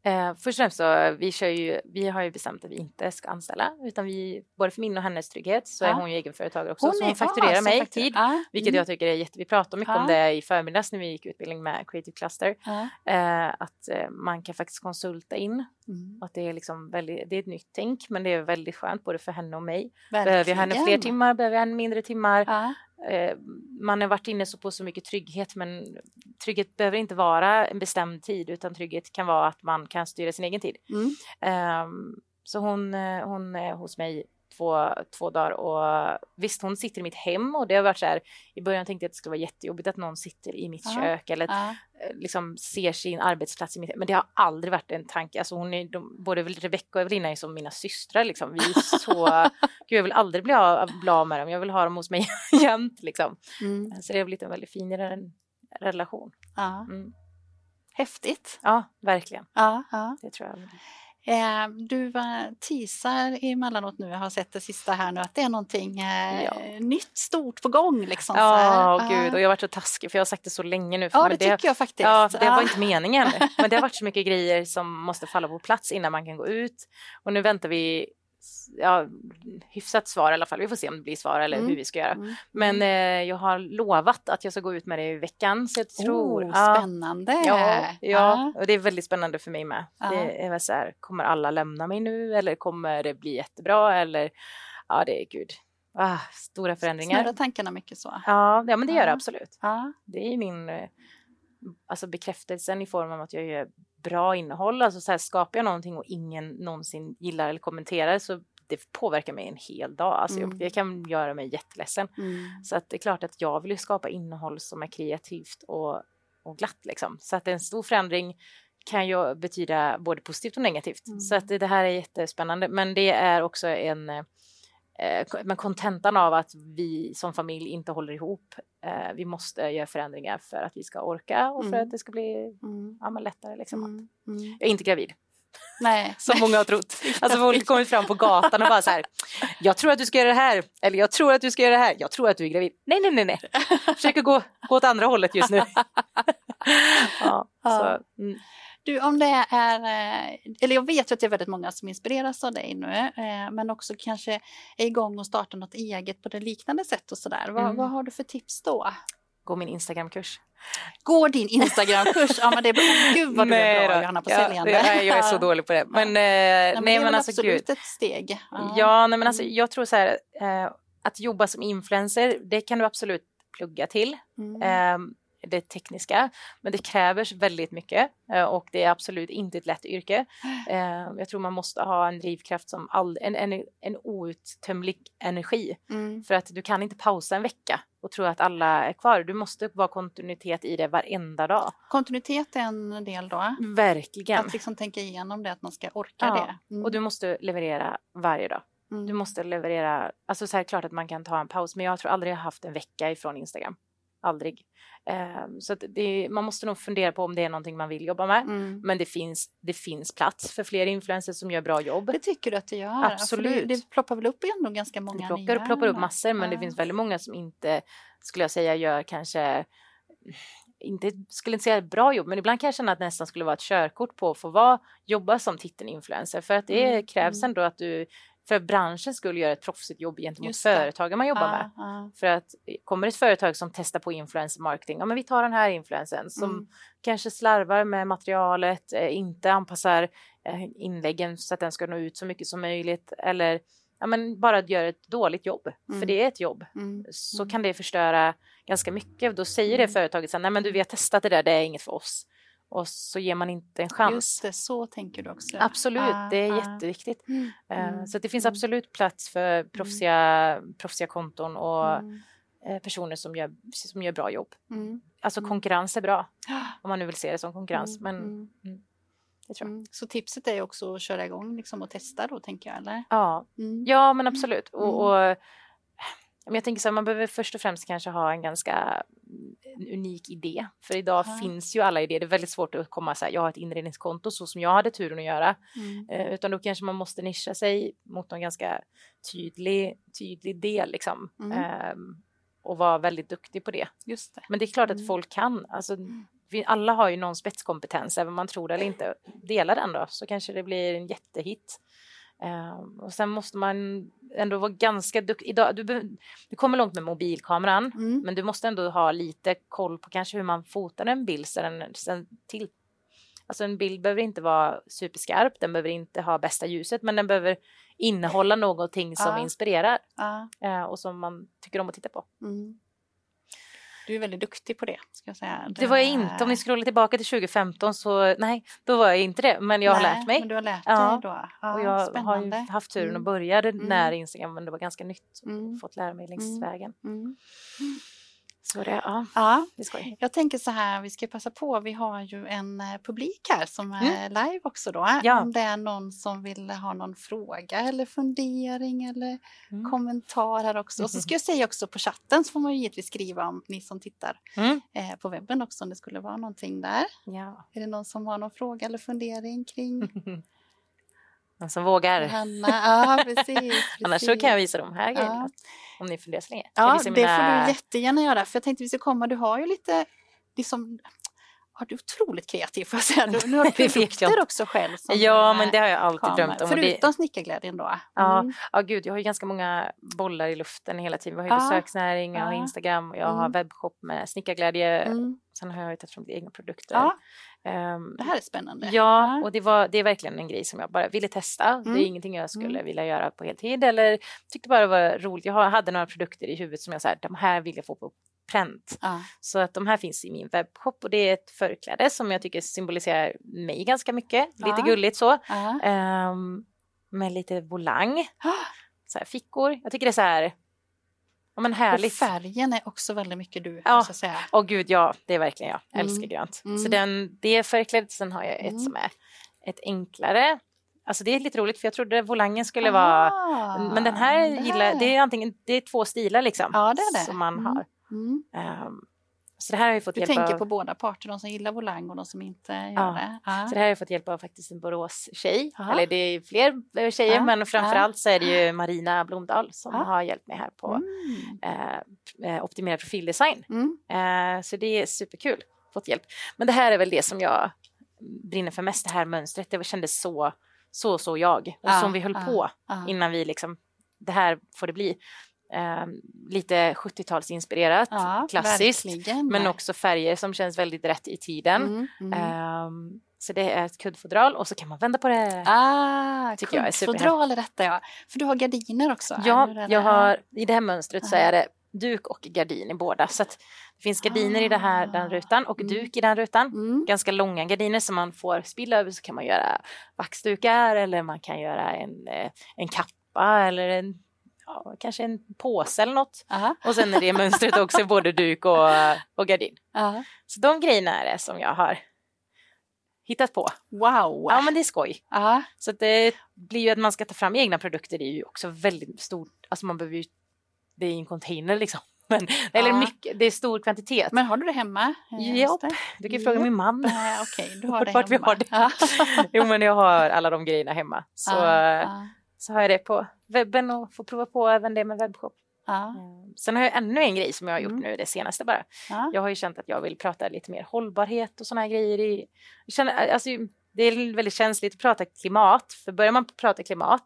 Speaker 2: Eh, först och främst så vi, kör ju, vi har ju bestämt att vi inte ska anställa utan vi, både för min och hennes trygghet så ja. är hon ju egenföretagare också hon så hon fakturerar ah, mig faktur tid ah, vilket mm. jag tycker är jätte, vi pratade mycket ah. om det i förmiddags när vi gick utbildning med Creative Cluster eh, att eh, man kan faktiskt konsulta in mm. att det är liksom väldigt, det är ett nytt tänk men det är väldigt skönt både för henne och mig. Verkligen. Behöver jag henne fler timmar, behöver jag henne mindre timmar man har varit inne så på så mycket trygghet men trygghet behöver inte vara en bestämd tid utan trygghet kan vara att man kan styra sin egen tid. Mm. Um, så hon, eh, hon är hos mig två, två dagar och visst hon sitter i mitt hem och det har varit så här i början tänkte jag att det skulle vara jättejobbigt att någon sitter i mitt Aha. kök eller Aha. Eh, liksom ser sin arbetsplats i mitt hem men det har aldrig varit en tanke alltså hon är de, både Rebecca och Evelina är som mina systrar liksom vi är så *laughs* gud jag vill aldrig bli av, bli av med dem jag vill ha dem hos mig *laughs* jämt liksom mm. så det har blivit en väldigt fin relation.
Speaker 1: Ja. Mm. Häftigt.
Speaker 2: Ja, verkligen.
Speaker 1: Ja, ja.
Speaker 2: Det tror jag.
Speaker 1: Eh, du teasar emellanåt nu, jag har sett det sista här nu, att det är någonting eh, ja. nytt stort på gång. Liksom,
Speaker 2: ja, oh, gud, och jag har varit så taskig för jag har sagt det så länge nu.
Speaker 1: Ja, det, det tycker jag faktiskt.
Speaker 2: Ja, det var inte meningen. *laughs* Men det har varit så mycket grejer som måste falla på plats innan man kan gå ut. Och nu väntar vi ja, hyfsat svar i alla fall. Vi får se om det blir svar eller mm. hur vi ska göra. Mm. Men eh, jag har lovat att jag ska gå ut med det i veckan. Så jag tror,
Speaker 1: oh, spännande!
Speaker 2: Ja, ja, och det är väldigt spännande för mig med. Ah. Det är väl så här, kommer alla lämna mig nu eller kommer det bli jättebra eller ja, det är gud. Ah, stora förändringar.
Speaker 1: Snurrar tankarna mycket så?
Speaker 2: Ja, ja men det gör det absolut. Det är min eh, alltså bekräftelsen i form av att jag gör bra innehåll. Alltså så här, skapar jag någonting och ingen någonsin gillar eller kommenterar så det påverkar mig en hel dag. Alltså
Speaker 1: Mm.
Speaker 2: Det kan göra mig jätteledsen.
Speaker 1: Mm.
Speaker 2: Så att det är klart att jag vill skapa innehåll som är kreativt och, och glatt. Liksom. Så att en stor förändring kan ju betyda både positivt och negativt.
Speaker 1: Mm.
Speaker 2: Så att det, det här är jättespännande. Men det är också en eh, men kontentan av att vi som familj inte håller ihop. Eh, vi måste göra förändringar för att vi ska orka och för
Speaker 1: Mm.
Speaker 2: att det ska bli
Speaker 1: Mm.
Speaker 2: ja, lättare. Liksom.
Speaker 1: Mm.
Speaker 2: Jag är inte gravid,
Speaker 1: Nej. *laughs*
Speaker 2: som många har trott. *laughs* Alltså folk har kommit fram på gatan och bara så här. Jag tror att du ska göra det här. Eller jag tror att du ska göra det här. Jag tror att du är gravid. Nej, nej, nej, nej. Försöker gå, gå åt andra hållet just nu. ja, *laughs*
Speaker 1: Ja.
Speaker 2: så, mm.
Speaker 1: Du, om det är, eh, eller jag vet ju att det är väldigt många som inspireras av dig nu, eh, men också kanske är igång och startar något eget på det liknande sätt och sådär. Vad,
Speaker 2: Mm.
Speaker 1: vad har du för tips då?
Speaker 2: Gå min Instagramkurs.
Speaker 1: Går din Instagramkurs? ja, men det är. Gud vad du är bra. Johanna på
Speaker 2: ja,
Speaker 1: säljande.
Speaker 2: det- jag är så dålig på det. Men, eh, nej, men,
Speaker 1: men det är väl
Speaker 2: alltså
Speaker 1: absolut
Speaker 2: gud.
Speaker 1: ett steg.
Speaker 2: Ja, nej, men alltså,
Speaker 1: Mm.
Speaker 2: jag tror så här, att jobba som influencer, det kan du absolut plugga till.
Speaker 1: Mm.
Speaker 2: Det tekniska, men det kräver väldigt mycket eh, och det är absolut inte ett lätt yrke. *sighs* Eh, jag tror man måste ha en drivkraft som all, en, en, en outtömlig energi
Speaker 1: Mm.
Speaker 2: för att du kan inte pausa en vecka och tro att alla är kvar. Du måste vara kontinuitet i det varenda dag.
Speaker 1: Kontinuitet är en del då.
Speaker 2: Verkligen.
Speaker 1: Att liksom tänka igenom det, att man ska orka
Speaker 2: Ja,
Speaker 1: det. Mm.
Speaker 2: Och du måste leverera varje dag.
Speaker 1: Mm.
Speaker 2: Du måste leverera, alltså så här klart att man kan ta en paus, men jag tror aldrig jag haft en vecka ifrån Instagram. Aldrig. Eh, så det, man måste nog fundera på om det är någonting man vill jobba med.
Speaker 1: Mm.
Speaker 2: Men det finns, det finns plats för fler influencers som gör bra jobb.
Speaker 1: Det tycker du att det gör?
Speaker 2: Absolut.
Speaker 1: För det, det ploppar väl upp ändå ganska
Speaker 2: Det
Speaker 1: många
Speaker 2: plockar och
Speaker 1: nya
Speaker 2: ploppar upp massor, men det
Speaker 1: Ja.
Speaker 2: finns väldigt många som inte, skulle jag säga, gör kanske inte, skulle inte säga ett bra jobb, men ibland kan jag känna att det nästan skulle vara ett körkort på att få vara, jobba som titelinfluencer. För att det
Speaker 1: Mm,
Speaker 2: krävs
Speaker 1: mm.
Speaker 2: ändå att du för branschen skulle göra ett proffsigt jobb gentemot företagen man jobbar
Speaker 1: Ja,
Speaker 2: med.
Speaker 1: ja.
Speaker 2: För att kommer ett företag som testar på influencer marketing, ja men vi tar den här influencern som
Speaker 1: Mm.
Speaker 2: kanske slarvar med materialet, eh, inte anpassar eh, inläggen så att den ska nå ut så mycket som möjligt eller ja, men bara gör ett dåligt jobb,
Speaker 1: Mm.
Speaker 2: för det är ett jobb,
Speaker 1: Mm.
Speaker 2: så
Speaker 1: Mm.
Speaker 2: kan det förstöra ganska mycket. Då säger det
Speaker 1: Mm.
Speaker 2: företaget sen, nej men du vi har testat det där, det är inget för oss. Och så ger man inte en chans.
Speaker 1: Just det, så tänker du också.
Speaker 2: Absolut,
Speaker 1: Ah,
Speaker 2: det är
Speaker 1: ah.
Speaker 2: jätteviktigt.
Speaker 1: Mm.
Speaker 2: Eh,
Speaker 1: Mm.
Speaker 2: Så det finns
Speaker 1: Mm.
Speaker 2: absolut plats för proffsiga, proffsiga konton och
Speaker 1: Mm.
Speaker 2: eh, personer som gör, som gör bra jobb.
Speaker 1: Mm.
Speaker 2: Alltså
Speaker 1: Mm.
Speaker 2: konkurrens är bra,
Speaker 1: Ah,
Speaker 2: om man nu vill se det som konkurrens.
Speaker 1: mm,
Speaker 2: Men
Speaker 1: mm,
Speaker 2: det tror jag.
Speaker 1: mm. Så tipset är också att köra igång liksom och testa då, tänker jag, eller?
Speaker 2: Ja,
Speaker 1: Mm.
Speaker 2: ja, men absolut.
Speaker 1: Mm.
Speaker 2: Och, och, jag tänker så här, man behöver först och främst kanske ha en ganska en unik idé. För idag
Speaker 1: Ja.
Speaker 2: finns ju alla idéer. Det är väldigt svårt att komma så här, jag har ett inredningskonto så som jag hade turen att göra.
Speaker 1: Mm.
Speaker 2: Eh, utan då kanske man måste nischa sig mot någon ganska tydlig, tydlig del liksom.
Speaker 1: Mm.
Speaker 2: Ehm, och vara väldigt duktig på det.
Speaker 1: Just det.
Speaker 2: Men det är klart att
Speaker 1: Mm.
Speaker 2: folk kan. Alltså, vi alla har ju någon spetskompetens, även om man tror det eller inte. Dela den då, så kanske det blir en jättehit. Ehm, och sen måste man ändå vara ganska duktig. Idag, du, du kommer långt med mobilkameran,
Speaker 1: Mm.
Speaker 2: men du måste ändå ha lite koll på kanske hur man fotar en bild sen, sen till. Alltså en bild behöver inte vara superskarp, den behöver inte ha bästa ljuset, men den behöver innehålla någonting som
Speaker 1: Ja.
Speaker 2: inspirerar
Speaker 1: Ja.
Speaker 2: eh, och som man tycker om att titta på.
Speaker 1: Mm. Du är väldigt duktig på det, ska jag säga.
Speaker 2: Det var jag inte. Om ni scrollar tillbaka till 2015 så nej, då var jag inte det. Men jag har
Speaker 1: Nej,
Speaker 2: lärt mig.
Speaker 1: Men du har lärt
Speaker 2: Ja.
Speaker 1: dig då. Ja,
Speaker 2: och jag har
Speaker 1: spännande.
Speaker 2: ju haft turen
Speaker 1: Mm.
Speaker 2: att börja det
Speaker 1: Mm.
Speaker 2: när Instagram, men det var ganska nytt.
Speaker 1: Mm.
Speaker 2: Fått lära mig längs
Speaker 1: Mm.
Speaker 2: vägen.
Speaker 1: Mm.
Speaker 2: Så det, ja,
Speaker 1: Ja,
Speaker 2: det skoj.
Speaker 1: jag tänker så här, vi ska passa på, vi har ju en eh, publik här som är live också då.
Speaker 2: Mm. Ja.
Speaker 1: Om det är någon som vill ha någon fråga eller fundering eller
Speaker 2: Mm.
Speaker 1: kommentar här också. Och så ska jag säga också på chatten så får man ju givetvis skriva om ni som tittar
Speaker 2: Mm.
Speaker 1: eh, på webben också om det skulle vara någonting där.
Speaker 2: Ja.
Speaker 1: Är det någon som har någon fråga eller fundering kring *laughs*
Speaker 2: Den som vågar.
Speaker 1: Hanna? Ja, precis. *laughs*
Speaker 2: Annars så
Speaker 1: precis.
Speaker 2: kan jag visa de här
Speaker 1: Ja.
Speaker 2: grejerna. Om ni funderar så länge.
Speaker 1: Ja, det får du jättegärna göra. För jag tänkte vi ska komma, du har ju lite, liksom, ja, du otroligt kreativ får jag säga. Du, nu har *laughs*
Speaker 2: Det
Speaker 1: produkter också själv.
Speaker 2: Ja, men det har jag alltid
Speaker 1: kommer.
Speaker 2: drömt om. och det-
Speaker 1: Förutom snickarglädjen då.
Speaker 2: Ja.
Speaker 1: Mm.
Speaker 2: Ja, gud, jag har ju ganska många bollar i luften hela tiden. Vi har ju
Speaker 1: Ja.
Speaker 2: besöksnäring, jag har
Speaker 1: Ja.
Speaker 2: Instagram, och jag har
Speaker 1: Mm.
Speaker 2: webbshop med snickarglädje.
Speaker 1: Mm.
Speaker 2: Sen har jag ju tagit fram egna produkter.
Speaker 1: Ja,
Speaker 2: Ehm,
Speaker 1: det här är spännande.
Speaker 2: Ja, och det, var, det är verkligen en grej som jag bara ville testa. Det
Speaker 1: Mm.
Speaker 2: är ingenting jag skulle
Speaker 1: Mm.
Speaker 2: vilja göra på heltid eller tyckte bara det var roligt. Jag har- hade några produkter i huvudet som jag sa, de här vill jag få på pränt.
Speaker 1: Ja.
Speaker 2: Så att de här finns i min webbshop och det är ett förkläde som jag tycker symboliserar mig ganska mycket. Lite
Speaker 1: Ja.
Speaker 2: gulligt så. Ehm, med lite volang, så här fickor. Jag tycker det är så här, ja men
Speaker 1: Och
Speaker 2: härligt.
Speaker 1: färgen är också väldigt mycket du,
Speaker 2: Ja.
Speaker 1: jag säga.
Speaker 2: Åh gud, ja, det är verkligen jag. Jag älskar
Speaker 1: Mm.
Speaker 2: grönt.
Speaker 1: Mm.
Speaker 2: Så den, det är förklädd. Sen har jag ett
Speaker 1: Mm.
Speaker 2: som är ett enklare. Alltså det är lite roligt för jag trodde volangen skulle vara...
Speaker 1: Ah,
Speaker 2: Men den här gillar, det är antingen, det är två stilar liksom.
Speaker 1: Ja, det är det.
Speaker 2: Som man
Speaker 1: Mm.
Speaker 2: har.
Speaker 1: Mm.
Speaker 2: Ehm, så det här har jag fått
Speaker 1: Du
Speaker 2: hjälp
Speaker 1: tänker
Speaker 2: av.
Speaker 1: på båda parter, de som gillar volang och de som inte gör
Speaker 2: Ja.
Speaker 1: det. Ja.
Speaker 2: Så det här har jag fått hjälp av faktiskt en Borås-tjej. Eller det är fler eh, tjejer
Speaker 1: Ja.
Speaker 2: men framförallt så är det ju Marina Blomdahl som har hjälpt mig här på
Speaker 1: Mm.
Speaker 2: eh, eh, optimerad profildesign.
Speaker 1: Mm.
Speaker 2: Eh, så det är superkul. Fått hjälp. Men det här är väl det som jag brinner för mest, det här mönstret. Det kändes så, så, så jag. Och som vi höll på innan vi liksom, det här får det bli. Eh, lite 70-talsinspirerat,
Speaker 1: Ja,
Speaker 2: klassiskt.
Speaker 1: verkligen.
Speaker 2: Men också färger som känns väldigt rätt i tiden.
Speaker 1: Mm, mm.
Speaker 2: Ehm, så det är ett kuddfodral och så kan man vända på det.
Speaker 1: Ah,
Speaker 2: tycker jag är
Speaker 1: kuddfodral är detta ja. För du har gardiner också.
Speaker 2: ja, jag har, i det här mönstret så är det duk och gardin i båda. Så det finns gardiner i det här, den
Speaker 1: Ah.
Speaker 2: rutan och
Speaker 1: Mm.
Speaker 2: duk i den rutan.
Speaker 1: Mm.
Speaker 2: Ganska långa gardiner som man får spilla över så kan man göra vaxdukar eller man kan göra en, eh, en kappa eller en, ja, kanske en påse eller något.
Speaker 1: Aha,
Speaker 2: Och sen är det mönstret också både duk och, och gardin.
Speaker 1: aha.
Speaker 2: Så de grejerna är det som jag har hittat på.
Speaker 1: Wow!
Speaker 2: Ja men det är skoj.
Speaker 1: Ja,
Speaker 2: Så det blir ju att man ska ta fram egna produkter det är ju också väldigt stort, alltså man behöver ju, det är en container liksom. *laughs* Men, eller
Speaker 1: Ja.
Speaker 2: mycket, det är stor kvantitet.
Speaker 1: men har du det hemma? Eh,
Speaker 2: Ja, du kan ju fråga min man.
Speaker 1: Okej, du har det
Speaker 2: Vart vi
Speaker 1: hemma.
Speaker 2: har det. *laughs* Jo men jag har alla de grejerna hemma. Så, eh, så har jag det på webben och får prova på även det med webbshop.
Speaker 1: ja,
Speaker 2: Eh, Sen har jag ännu en grej som jag har gjort
Speaker 1: Mm.
Speaker 2: nu det senaste bara.
Speaker 1: ja.
Speaker 2: Jag har ju känt att jag vill prata lite mer hållbarhet och såna här grejer. I, känner, alltså, det är väldigt känsligt att prata klimat, för börjar man prata klimat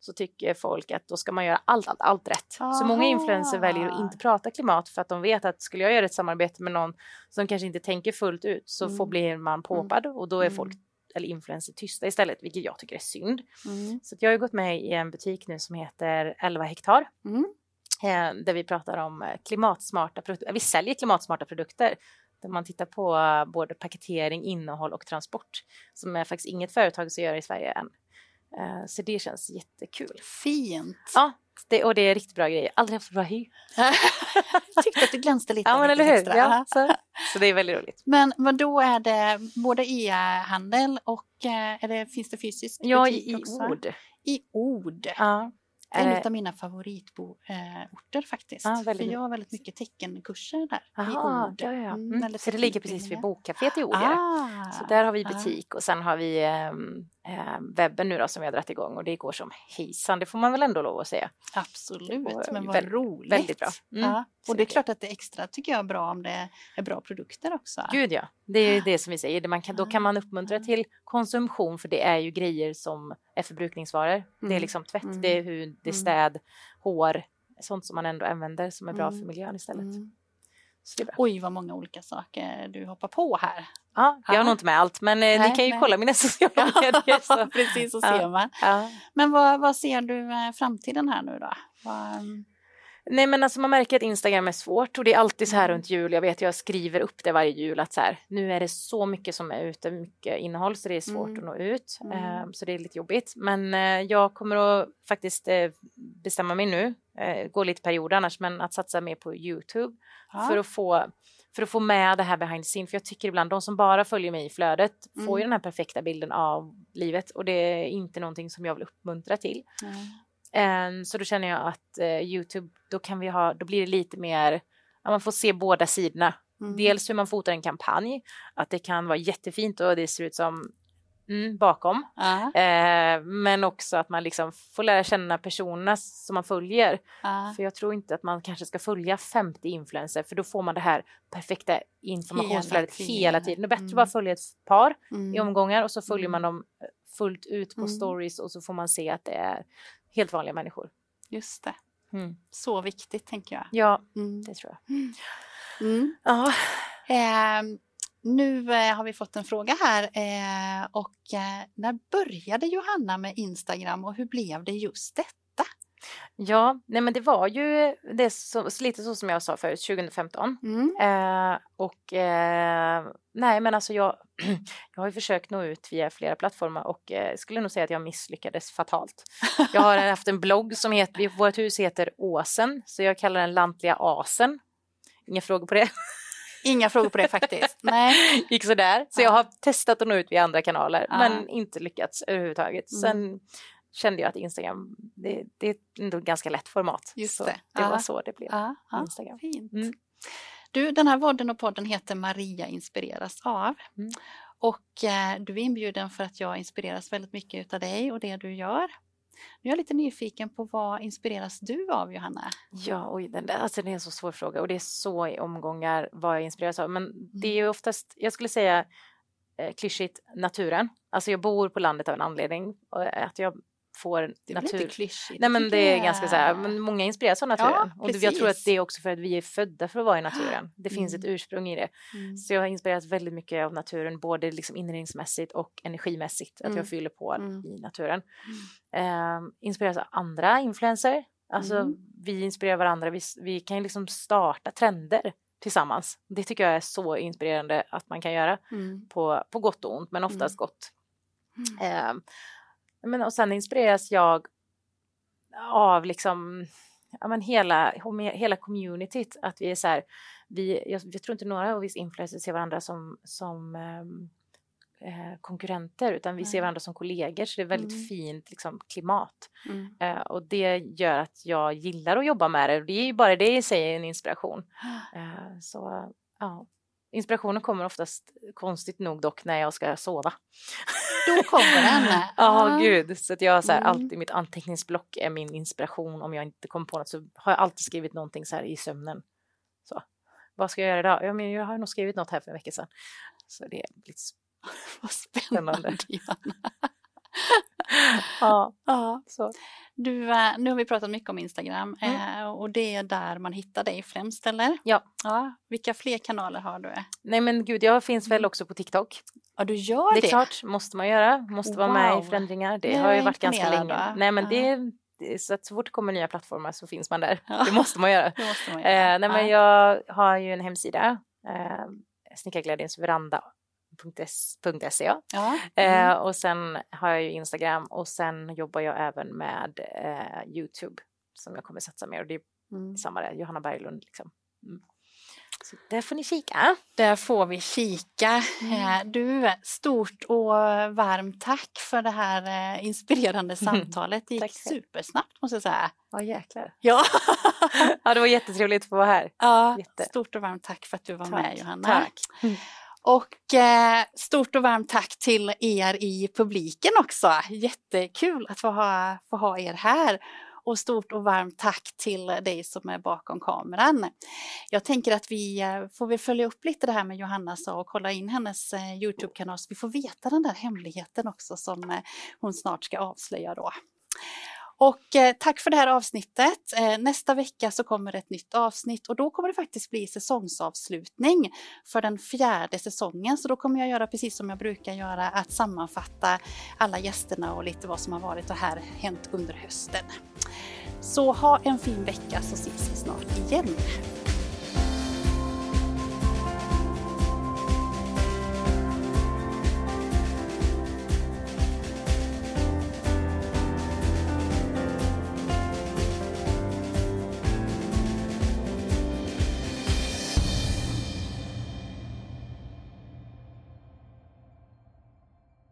Speaker 2: så tycker folk att då ska man göra allt, allt, allt rätt. Så många
Speaker 1: Aha.
Speaker 2: influencer väljer att inte prata klimat för att de vet att skulle jag göra ett samarbete med någon som kanske inte tänker fullt ut så får
Speaker 1: Mm.
Speaker 2: blir man påpad och då är
Speaker 1: Mm.
Speaker 2: folk eller influencer tysta istället, vilket jag tycker är synd.
Speaker 1: Mm.
Speaker 2: Så jag har gått med i en butik nu som heter 11 hektar
Speaker 1: Mm.
Speaker 2: eh, där vi pratar om eh, klimatsmarta produkter. Vi säljer klimatsmarta produkter där man tittar på eh, både paketering, innehåll och transport som är faktiskt inget företag som gör i Sverige än. Eh, Så det känns jättekul.
Speaker 1: Fint.
Speaker 2: Ja, det, och det är riktigt bra grejer. Aldrig haft bra hy.
Speaker 1: Jag *laughs* tyckte att du glänste lite.
Speaker 2: Ja, men eller hur? Ja, så, *laughs* så det är väldigt roligt.
Speaker 1: Men vad då är det både e-handel och eh, det, finns det fysisk
Speaker 2: Ja, i, i
Speaker 1: också?
Speaker 2: ord.
Speaker 1: I ord.
Speaker 2: Ja.
Speaker 1: En
Speaker 2: Eh,
Speaker 1: av mina favoritorter faktiskt.
Speaker 2: Ja, väldigt
Speaker 1: För jag har väldigt mycket teckenkurser där. I
Speaker 2: Aha,
Speaker 1: ord.
Speaker 2: ja, ja.
Speaker 1: Mm,
Speaker 2: Mm. Så det ligger precis vid bokcaféet i ord.
Speaker 1: Ah,
Speaker 2: Så där har vi butik och sen har vi ehm, webben nu då som vi har dragit igång och det går som hejsan, det får man väl ändå lov att säga.
Speaker 1: Absolut,
Speaker 2: var
Speaker 1: men vad
Speaker 2: väldigt-
Speaker 1: roligt.
Speaker 2: väldigt bra. Mm.
Speaker 1: Ja. Och det är klart att det är extra tycker jag bra om det är bra produkter också.
Speaker 2: Gud ja, det är ju det som vi säger, man kan, då kan man uppmuntra
Speaker 1: Ah.
Speaker 2: till konsumtion för det är ju grejer som är förbrukningsvaror. Det är
Speaker 1: Mm.
Speaker 2: liksom tvätt,
Speaker 1: Mm.
Speaker 2: det är hud, det är
Speaker 1: Mm.
Speaker 2: städ, hår, sånt som man ändå använder som är bra
Speaker 1: Mm.
Speaker 2: för miljön istället.
Speaker 1: Oj vad många olika saker du hoppar på här.
Speaker 2: Ja, jag har
Speaker 1: Ja.
Speaker 2: nog inte med allt men eh,
Speaker 1: Nej,
Speaker 2: ni kan ju
Speaker 1: nej.
Speaker 2: kolla mina *laughs* sociala medier. Så. *laughs*
Speaker 1: Precis, så
Speaker 2: Ja.
Speaker 1: ser man.
Speaker 2: Ja.
Speaker 1: Men vad, vad ser du eh, framtiden här nu då? Vad, mm,
Speaker 2: Nej men alltså man märker att Instagram är svårt och det är alltid så här
Speaker 1: Mm.
Speaker 2: runt jul. Jag vet jag skriver upp det varje jul att så här, nu är det så mycket som är ute, mycket innehåll så det är svårt
Speaker 1: Mm.
Speaker 2: att nå ut.
Speaker 1: Mm.
Speaker 2: Eh, så det är lite jobbigt. Men jag kommer att faktiskt bestämma mig nu, eh, gå lite perioder annars, men att satsa mer på Youtube
Speaker 1: ja.
Speaker 2: för att få för att få med det här behind the scene, för jag tycker ibland de som bara följer mig i flödet får ju
Speaker 1: Mm.
Speaker 2: den här perfekta bilden av livet och det är inte någonting som jag vill uppmuntra till.
Speaker 1: Mm.
Speaker 2: Ehm, Så då känner jag att eh, Youtube, då kan vi ha, då blir det lite mer, ja, man får se båda sidorna.
Speaker 1: Mm.
Speaker 2: Dels hur man fotar en kampanj, att det kan vara jättefint och det ser ut som mm, bakom. Eh, men också att man liksom får lära känna personerna som man följer.
Speaker 1: ja.
Speaker 2: För jag tror inte att man kanske ska följa 50 influencers för då får man det här perfekta informationsflödet
Speaker 1: Hela
Speaker 2: hela
Speaker 1: tiden.
Speaker 2: Det är bättre
Speaker 1: Mm.
Speaker 2: att bara följa ett par
Speaker 1: Mm.
Speaker 2: i omgångar och så följer
Speaker 1: Mm.
Speaker 2: man dem eh, fullt ut på
Speaker 1: Mm.
Speaker 2: stories och så får man se att det är helt vanliga människor.
Speaker 1: Just det.
Speaker 2: Mm.
Speaker 1: Så viktigt tänker jag.
Speaker 2: Ja,
Speaker 1: Mm.
Speaker 2: det tror jag.
Speaker 1: Mm.
Speaker 2: Ja,
Speaker 1: Ehm, nu eh, har vi fått en fråga här eh, och eh, när började Johanna med Instagram och hur blev det just detta?
Speaker 2: Ja, nej men det var ju det så, lite så som jag sa förut, 2015.
Speaker 1: Mm.
Speaker 2: Eh, och eh, nej men alltså jag, *clears throat* jag har ju försökt nå ut via flera plattformar och eh, skulle nog säga att jag misslyckades fatalt. Jag har *laughs* haft en blogg som heter, vårt hus heter Åsen, så jag kallar den Lantliga Asen. Inga frågor på det?
Speaker 1: Inga frågor på det faktiskt. Nej. *laughs*
Speaker 2: Gick sådär. Så jag har testat att nå ut via andra kanaler
Speaker 1: Ja.
Speaker 2: men inte lyckats överhuvudtaget.
Speaker 1: Mm.
Speaker 2: Sen kände jag att Instagram, det, det är ändå ett ganska lätt format.
Speaker 1: Just
Speaker 2: så
Speaker 1: det.
Speaker 2: det var så det blev.
Speaker 1: Ja,
Speaker 2: Instagram.
Speaker 1: fint.
Speaker 2: Mm.
Speaker 1: Du, den här vodden och podden heter Maria inspireras av.
Speaker 2: Mm.
Speaker 1: Och eh, du är inbjuden för att jag inspireras väldigt mycket utav dig och det du gör. Nu är jag lite nyfiken på vad inspireras du av Johanna?
Speaker 2: Ja, oj, den där, alltså det är en så svår fråga och det är så i omgångar vad jag inspireras av. Men det är ju oftast, jag skulle säga eh, klyschigt, naturen. Alltså jag bor på landet av en anledning. Att jag får
Speaker 1: Det
Speaker 2: natur.
Speaker 1: inte klyschigt?
Speaker 2: Nej men det är
Speaker 1: jag.
Speaker 2: ganska så här, men många inspireras av naturen. och det- jag tror att det är också för att vi är födda för att vara i naturen. Det finns ett
Speaker 1: Mm.
Speaker 2: ursprung i det.
Speaker 1: Mm.
Speaker 2: Så jag har inspirerats väldigt mycket av naturen, både liksom inredningsmässigt och energimässigt. Att
Speaker 1: Mm.
Speaker 2: jag fyller på
Speaker 1: Mm.
Speaker 2: i naturen. Eh, inspireras av andra influenser. Alltså
Speaker 1: Mm.
Speaker 2: vi inspirerar varandra, vi, vi kan liksom starta trender tillsammans. Det tycker jag är så inspirerande att man kan göra
Speaker 1: Mm.
Speaker 2: på, på gott och ont, men oftast gott.
Speaker 1: Mm.
Speaker 2: Men, och sen inspireras jag av liksom, ja, men hela, hela communityt. Att vi är så här, vi, jag, jag tror inte några av oss influencers ser varandra som, som ehm, eh, konkurrenter utan vi ser
Speaker 1: Nej.
Speaker 2: varandra som kollegor så det är väldigt
Speaker 1: Mm.
Speaker 2: fint liksom, klimat.
Speaker 1: Mm.
Speaker 2: Eh, och det gör att jag gillar att jobba med det och det är ju bara det i sig en inspiration. *gasps* Eh, så ja, inspirationen kommer oftast konstigt nog dock när jag ska sova.
Speaker 1: Då kommer den. *laughs*
Speaker 2: Ja, gud. Så att jag så här,
Speaker 1: Mm.
Speaker 2: alltid mitt anteckningsblock är min inspiration. Om jag inte kommer på något så har jag alltid skrivit någonting så här i sömnen. Så. Vad ska jag göra idag? Ja, men jag har nog skrivit något här för en vecka sedan. Så det är lite... *laughs*
Speaker 1: Vad spännande.
Speaker 2: Spännande. Ja, *laughs*
Speaker 1: Ja.
Speaker 2: så.
Speaker 1: Du, eh, nu har vi pratat mycket om Instagram
Speaker 2: Mm.
Speaker 1: eh, och det är där man hittar dig främst, eller?
Speaker 2: Ja.
Speaker 1: ja. Vilka fler kanaler har du?
Speaker 2: Nej men gud, jag finns väl
Speaker 1: Mm.
Speaker 2: också på TikTok.
Speaker 1: Ja, du gör det?
Speaker 2: Det är klart, måste man göra. Måste vara med
Speaker 1: Wow.
Speaker 2: i förändringar. Det
Speaker 1: är
Speaker 2: har ju
Speaker 1: jag
Speaker 2: varit ganska länge.
Speaker 1: va?
Speaker 2: Nej men
Speaker 1: Ja.
Speaker 2: det, så att så fort det kommer nya plattformar så finns man där.
Speaker 1: Ja.
Speaker 2: Det måste man göra. *laughs*
Speaker 1: Måste man
Speaker 2: Eh,
Speaker 1: göra.
Speaker 2: nej, men
Speaker 1: Ja.
Speaker 2: jag har ju en hemsida, eh, snickarglädjensveranda.se.
Speaker 1: Ja.
Speaker 2: Eh,
Speaker 1: Mm.
Speaker 2: och sen har jag ju Instagram och sen jobbar jag även med eh, Youtube som jag kommer satsa mer och det är
Speaker 1: Mm.
Speaker 2: samma där, Johanna Berglund liksom. Mm. Så där får ni kika.
Speaker 1: Där får vi kika. Eh, Du, stort och varmt tack för det här eh, inspirerande *laughs* samtalet. Det gick
Speaker 2: Tack
Speaker 1: supersnabbt måste jag säga.
Speaker 2: Ja jäklar.
Speaker 1: Ja. *laughs*
Speaker 2: Ja det var jättetrevligt att få vara här.
Speaker 1: ja,
Speaker 2: Jätte.
Speaker 1: stort och varmt tack för att du var
Speaker 2: Tack,
Speaker 1: med Johanna.
Speaker 2: tack.
Speaker 1: Och eh, stort och varmt tack till er i publiken också. Jättekul att få ha, få ha er här. Och stort och varmt tack till dig som är bakom kameran. Jag tänker att vi eh, får väl följa upp lite det här med Johanna sa och kolla in hennes eh, Youtube-kanal så vi får veta den där hemligheten också som eh, hon snart ska avslöja då. Och eh, tack för det här avsnittet. Eh, nästa vecka så kommer ett nytt avsnitt och då kommer det faktiskt bli säsongsavslutning för den fjärde säsongen. Så då kommer jag göra precis som jag brukar göra, att sammanfatta alla gästerna och lite vad som har varit och här hänt under hösten. Så ha en fin vecka så ses vi snart igen.